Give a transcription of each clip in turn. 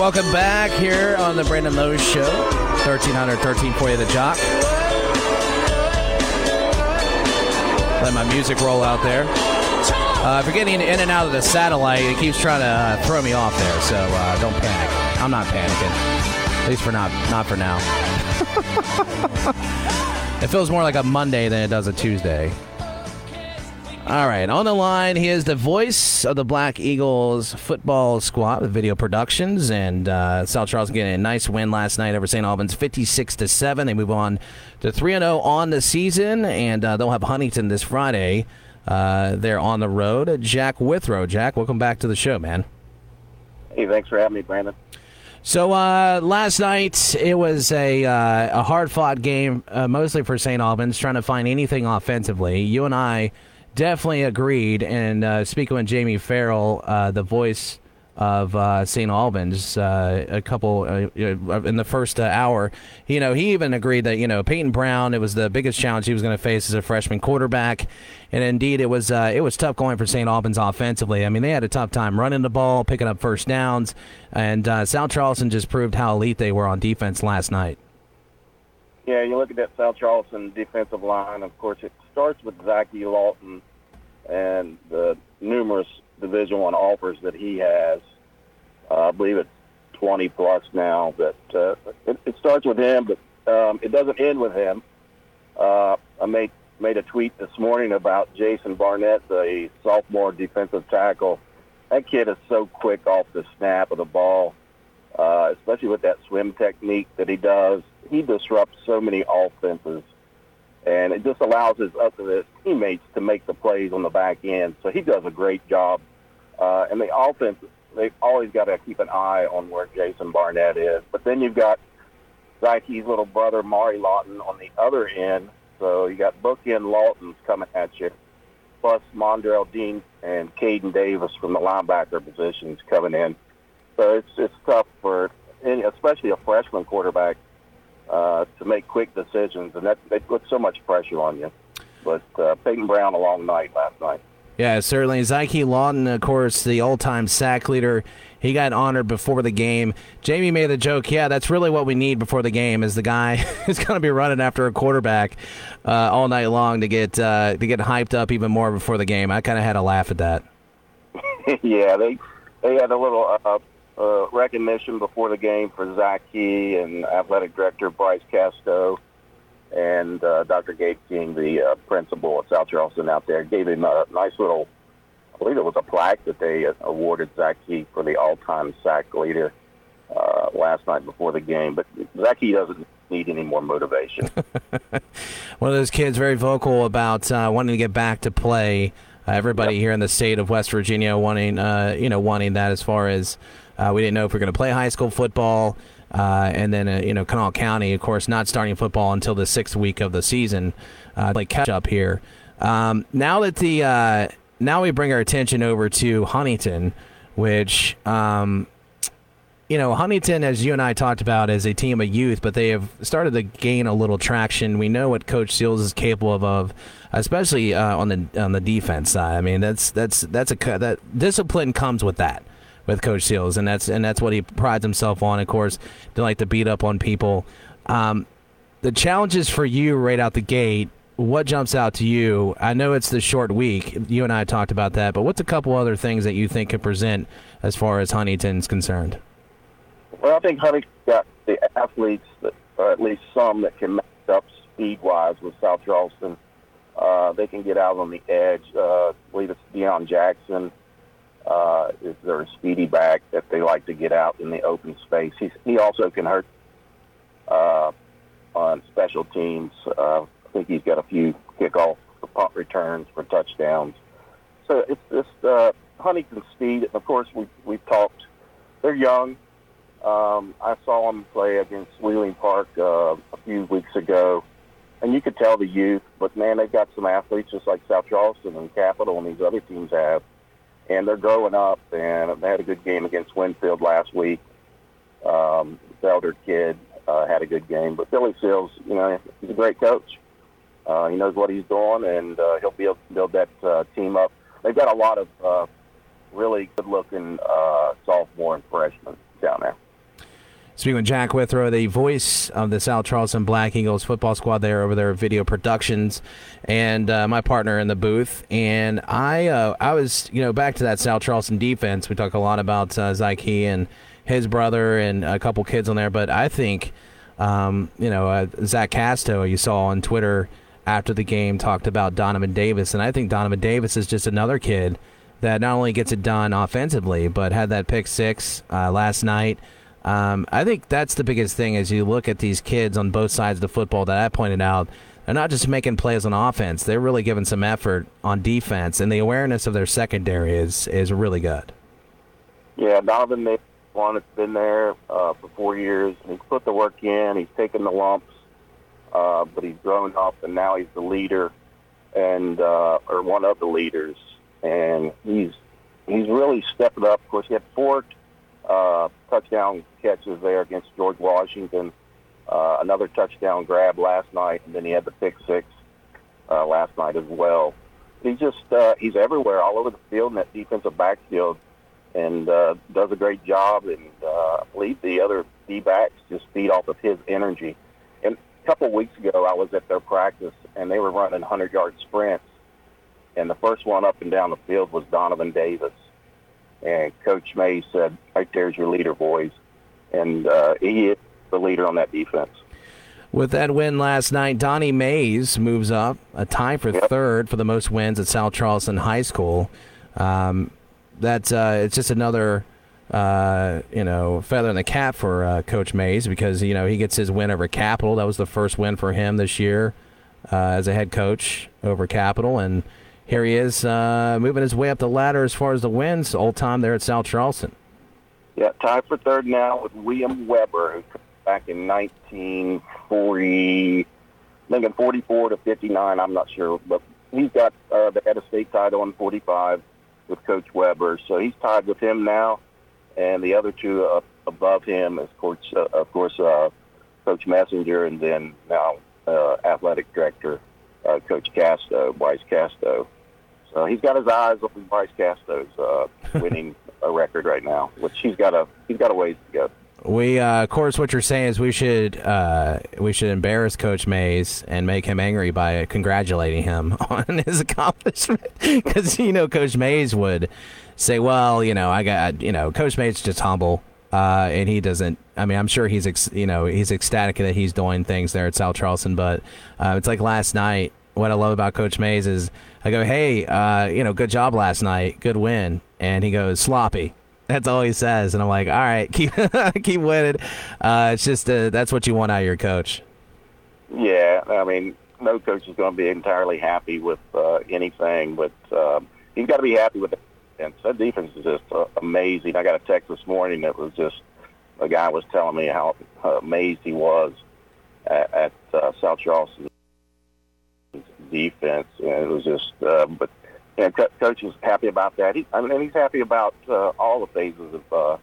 welcome back here on the Brandon Lowe Show. 1300, 1340 The Jock. Let my music roll out there. Uh, if you're getting in and out of the satellite, it keeps trying to uh, throw me off there, so uh, don't panic. I'm not panicking. At least for not not for now. it feels more like a Monday than it does a Tuesday. All right, on the line, he is the voice of the Black Eagles football squad with Video Productions, and uh, South Charleston getting a nice win last night over St. Albans, fifty-six to seven. They move on to three and zero on the season, and uh, they'll have Huntington this Friday. Uh, they're on the road. Jack Withrow, Jack, welcome back to the show, man. Hey, thanks for having me, Brandon. So uh, last night it was a uh, a hard fought game, uh, mostly for St. Albans, trying to find anything offensively. You and I definitely agreed. And uh, speaking with Jamie Farrell, uh, the voice of uh, St. Albans, uh, a couple uh, in the first uh, hour, you know, he even agreed that you know Peyton Brown, it was the biggest challenge he was going to face as a freshman quarterback. And indeed, it was it was tough going for St. Albans offensively. I mean, they had a tough time running the ball, picking up first downs, and South Charleston just proved how elite they were on defense last night. Yeah, you look at that South Charleston defensive line. Of course, it starts with Zachy Lawton and the numerous Division One offers that he has. Uh, I believe it's 20 plus now. But uh, it, it starts with him, but um, it doesn't end with him. Uh, I made made a tweet this morning about Jason Barnett, the sophomore defensive tackle. That kid is so quick off the snap of the ball, uh, especially with that swim technique that he does. He disrupts so many offenses and it just allows his other teammates to make the plays on the back end. So he does a great job. Uh, and the offense, they've always got to keep an eye on where Jason Barnett is. But then you've got Zyke's little brother, Mari Lawton, on the other end. So you got bookend Lawtons coming at you, plus Mondrell Dean and Caden Davis from the linebacker positions coming in. So it's it's tough for, any, especially a freshman quarterback uh, to make quick decisions, and that they put so much pressure on you. But uh, Peyton Brown, a long night last night. Yeah, certainly. Zyke Lawton, of course, the all-time sack leader. He got honored before the game. Jamie made the joke, yeah, that's really what we need before the game is the guy who's going to be running after a quarterback uh, all night long to get uh, to get hyped up even more before the game. I kind of had a laugh at that. yeah, they they had a little uh, uh, recognition before the game for Zachy and athletic director Bryce Casto and uh, Dr. Gabe King, the uh, principal at South Charleston out there, gave him a nice little, I believe it was a plaque that they uh, awarded Zachy for the all-time sack leader uh, last night before the game. But Zachy doesn't need any more motivation. One of those kids very vocal about uh, wanting to get back to play. Uh, everybody yep. here in the state of West Virginia wanting, uh, you know, wanting that as far as uh, we didn't know if we are going to play high school football. Uh, and then, uh, you know, Kanawha County, of course, not starting football until the sixth week of the season. Uh, play catch up here. Um, now that the uh, now we bring our attention over to Huntington, which um, you know, Huntington, as you and I talked about, is a team of youth, but they have started to gain a little traction. We know what Coach Seals is capable of, of especially uh, on the on the defense side. I mean, that's that's that's a that discipline comes with that with Coach Seals, and that's and that's what he prides himself on. Of course, they like to beat up on people. Um, the challenges for you right out the gate. What jumps out to you? I know it's the short week. You and I talked about that, but what's a couple other things that you think could present as far as Huntington's concerned? Well, I think Huntington's got the athletes that, or at least some that can match up speed wise with South Charleston. Uh, they can get out on the edge. Uh, I believe it's Deion Jackson uh, is their speedy back that they like to get out in the open space. He's, he also can hurt uh, on special teams. Uh, I think he's got a few kickoff punt returns for touchdowns. So it's just uh, Huntington speed. Of course, we we've talked. They're young. Um, I saw them play against Wheeling Park uh, a few weeks ago, and you could tell the youth. But man, they've got some athletes just like South Charleston and Capital and these other teams have and they're growing up. And they had a good game against Winfield last week. Um, Felder kid uh, had a good game, but Billy Seals, you know, he's a great coach. Uh, he knows what he's doing, and uh, he'll be able to build that uh, team up. They've got a lot of uh, really good-looking uh, sophomore and freshmen down there. Speaking with Jack Withrow, the voice of the South Charleston Black Eagles football squad there over there, Video Productions, and uh, my partner in the booth. And I, uh, I was, you know, back to that South Charleston defense. We talk a lot about uh, Zyke and his brother and a couple kids on there, but I think, um, you know, uh, Zach Casto, you saw on Twitter after the game, talked about Donovan Davis, and I think Donovan Davis is just another kid that not only gets it done offensively, but had that pick six uh, last night. Um, I think that's the biggest thing as you look at these kids on both sides of the football that I pointed out. They're not just making plays on offense; they're really giving some effort on defense, and the awareness of their secondary is is really good. Yeah, Donovan made one that's been there uh, for four years. He's put the work in. He's taken the lumps, uh, but he's grown up, and now he's the leader, and uh, or one of the leaders, and he's he's really stepped up. Of course, he had four uh, touchdown catches there against George Washington. Uh, another touchdown grab last night, and then he had the pick six uh, last night as well. He's just uh, he's everywhere, all over the field in that defensive backfield, and uh, does a great job. And uh, I believe the other D backs just feed off of his energy. And a couple of weeks ago, I was at their practice, and they were running 100 yard sprints, and the first one up and down the field was Donovan Davis and Coach May said, right there's your leader, boys. And uh, he is the leader on that defense. With that win last night, Donnie Mays moves up a tie for yep. third for the most wins at South Charleston High School. Um, that's uh, it's just another uh, you know feather in the cap for uh, Coach Mays because you know he gets his win over Capital. That was the first win for him this year uh, as a head coach over Capital, and here he is uh, moving his way up the ladder as far as the wins. Old time there at South Charleston. Yeah, tied for third now with William Weber, who back in 1940, I think in 44 to 59. I'm not sure, but he's got uh, the head of state title in 45 with Coach Weber, so he's tied with him now. And the other two above him is, uh, of course, uh, Coach Messenger, and then now uh, athletic director uh, Coach Casto, Bryce Casto. So he's got his eyes on Bryce Casto's uh, winning a record right now, which he's got a he's got a ways to go. We, uh, of course, what you're saying is we should uh, we should embarrass Coach Mays and make him angry by congratulating him on his accomplishment, because you know Coach Mays would say, "Well, you know, I got you know, Coach Mays just humble, uh, and he doesn't. I mean, I'm sure he's ex- you know he's ecstatic that he's doing things there at South Charleston, but uh, it's like last night. What I love about Coach Mays is I go, hey, uh, you know, good job last night, good win, and he goes sloppy. That's all he says, and I'm like, all right, keep keep winning. Uh, it's just uh, that's what you want out of your coach. Yeah, I mean, no coach is going to be entirely happy with uh, anything, but um, he's got to be happy with it. And that defense is just uh, amazing. I got a text this morning that was just a guy was telling me how amazed he was at, at uh, South Charleston defense, and it was just. Uh, but and coach is happy about that. He, I mean, he's happy about uh, all the phases of uh,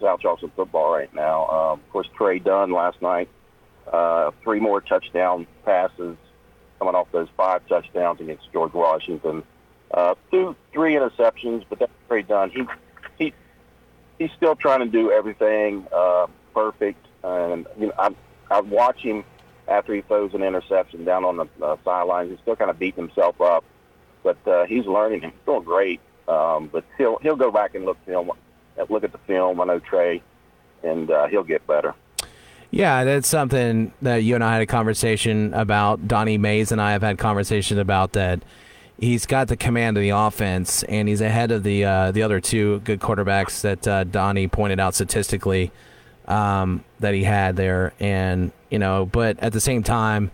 South Charleston football right now. Uh, of course, Trey Dunn last night, uh, three more touchdown passes coming off those five touchdowns against George Washington. Uh, two, three interceptions, but that's Trey Dunn. He he he's still trying to do everything uh, perfect, and you know I I watch him after he throws an interception down on the uh, sidelines. He's still kind of beating himself up, but uh, he's learning. He's doing great. Um, but he'll he'll go back and look film, look at the film. I know Trey, and uh, he'll get better. Yeah, that's something that you and I had a conversation about. Donnie Mays and I have had conversations about that. He's got the command of the offense, and he's ahead of the uh, the other two good quarterbacks that uh, Donnie pointed out statistically um, that he had there, and you know, but at the same time,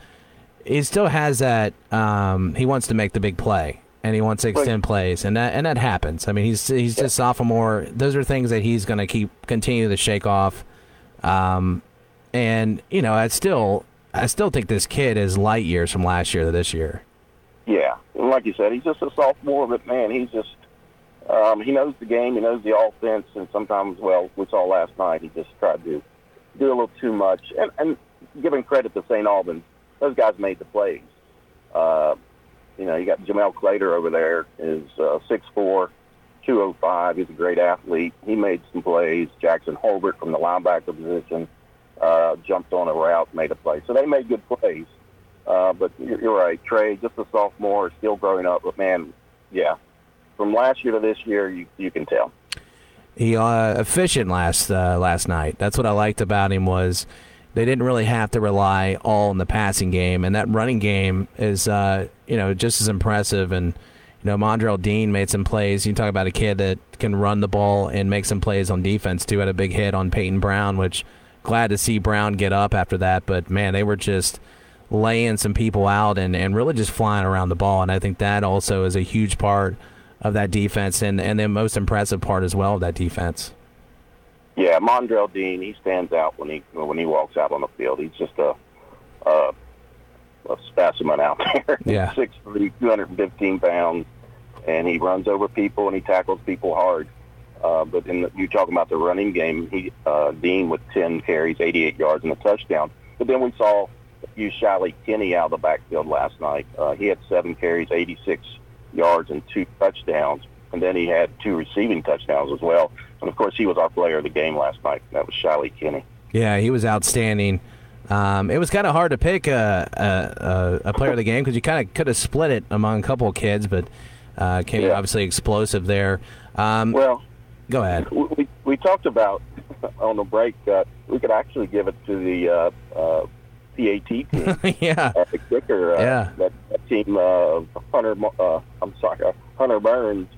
he still has that. Um, he wants to make the big play, and he wants to extend plays, and that and that happens. I mean, he's he's just sophomore. Those are things that he's going to keep continue to shake off. Um, and you know, I still I still think this kid is light years from last year to this year. Yeah, like you said, he's just a sophomore, but man, he's just um, he knows the game, he knows the offense, and sometimes, well, we saw last night, he just tried to do a little too much. And, and giving credit to St. Albans, those guys made the plays. Uh, you know, you got Jamel Clater over there, is uh, 6'4", 205. He's a great athlete. He made some plays. Jackson Holbert from the linebacker position uh, jumped on a route, made a play. So they made good plays. Uh, but you're, you're right, Trey, just a sophomore, still growing up. But man, yeah, from last year to this year, you you can tell. He uh, efficient last uh, last night. That's what I liked about him was they didn't really have to rely all on the passing game, and that running game is uh, you know just as impressive. And you know, Mondrell Dean made some plays. You talk about a kid that can run the ball and make some plays on defense too. Had a big hit on Peyton Brown, which glad to see Brown get up after that. But man, they were just laying some people out and, and really just flying around the ball. And I think that also is a huge part of that defense and, and the most impressive part as well of that defense. Yeah, Mondrell Dean, he stands out when he when he walks out on the field. He's just a a, a specimen out there. Yeah, six three, two hundred and fifteen pounds, and he runs over people and he tackles people hard. Uh, but in the, you talk about the running game, he uh, Dean with ten carries, eighty eight yards and a touchdown. But then we saw you Shiley Kenny out of the backfield last night. Uh, he had seven carries, eighty six yards and two touchdowns, and then he had two receiving touchdowns as well. And of course, he was our player of the game last night. That was Shiley Kenny. Yeah, he was outstanding. Um, it was kind of hard to pick a, a, a player of the game because you kind of could have split it among a couple of kids, but uh, came yeah. obviously explosive there. Um, well, go ahead. We, we talked about on the break uh, we could actually give it to the uh, PAT team. yeah. Uh, the kicker. Uh, yeah. That, that team, uh, Hunter. Uh, I'm sorry, uh, Hunter Burns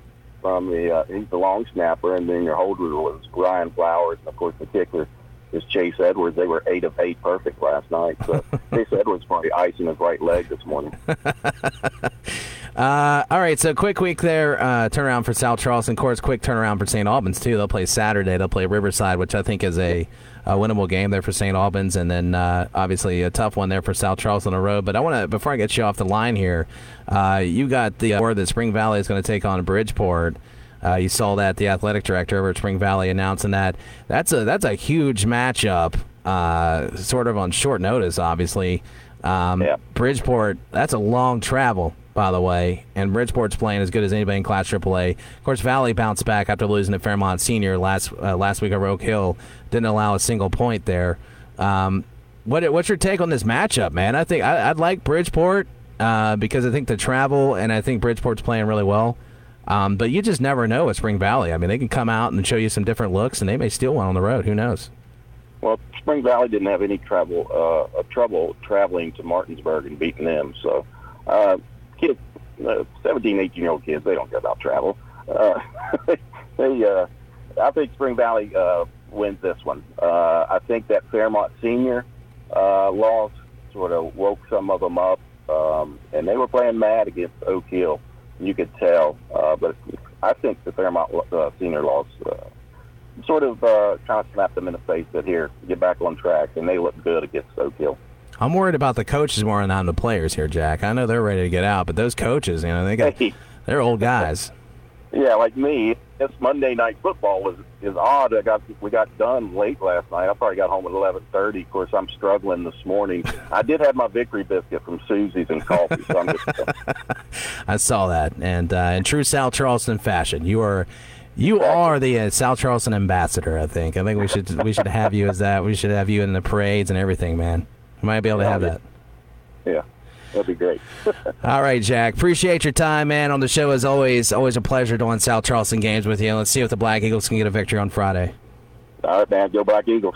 from the. Uh, he's the long snapper, and then your holder was Ryan Flowers, and of course the kicker is Chase Edwards. They were eight of eight perfect last night. So Chase Edwards probably icing his right leg this morning. Uh, all right, so quick week there. Uh, turnaround for South Charleston. Of course, quick turnaround for St. Albans too. They'll play Saturday. They'll play Riverside, which I think is a, a winnable game there for St. Albans, and then uh, obviously a tough one there for South Charleston on the road. But I want to before I get you off the line here, uh, you got the word that Spring Valley is going to take on Bridgeport. Uh, you saw that the athletic director over at Spring Valley announcing that. That's a that's a huge matchup, uh, sort of on short notice, obviously. Um, yeah. Bridgeport, that's a long travel by the way, and Bridgeport's playing as good as anybody in Class AAA. Of course, Valley bounced back after losing to Fairmont Senior last uh, last week at Oak Hill. Didn't allow a single point there. Um, what what's your take on this matchup, man? I think I, would like Bridgeport uh, because I think the travel and I think Bridgeport's playing really well. Um, but you just never know at Spring Valley. I mean, they can come out and show you some different looks, and they may steal one on the road. Who knows? Well, Spring Valley didn't have any trouble uh, trouble traveling to Martinsburg and beating them, so. Uh, kids, uh, 17, 18 year old kids, they don't care about travel. Uh, they, uh, I think Spring Valley uh, wins this one. Uh, I think that Fairmont Senior uh, loss sort of woke some of them up, um, and they were playing mad against Oak Hill. You could tell, uh, but I think the Fairmont uh, Senior loss uh, sort of uh, kind of snapped them in the face that here, get back on track, and they look good against Oak Hill. I'm worried about the coaches more than the players here, Jack. I know they're ready to get out, but those coaches, you know, they got they're old guys. Yeah, like me. This Monday night football was is odd. I got we got done late last night. I probably got home at eleven thirty. Of course, I'm struggling this morning. I did have my victory biscuit from Susie's and coffee. So I'm just, I saw that, and uh, in true South Charleston fashion, you are. You are the uh, South Charleston ambassador. I think. I think we should we should have you as that. We should have you in the parades and everything, man. We might be able to have that. Yeah. That'd be great. All right, Jack. Appreciate your time, man, on the show as always. Always a pleasure doing South Charleston games with you. Let's see if the Black Eagles can get a victory on Friday. All right, man. Go Black Eagles.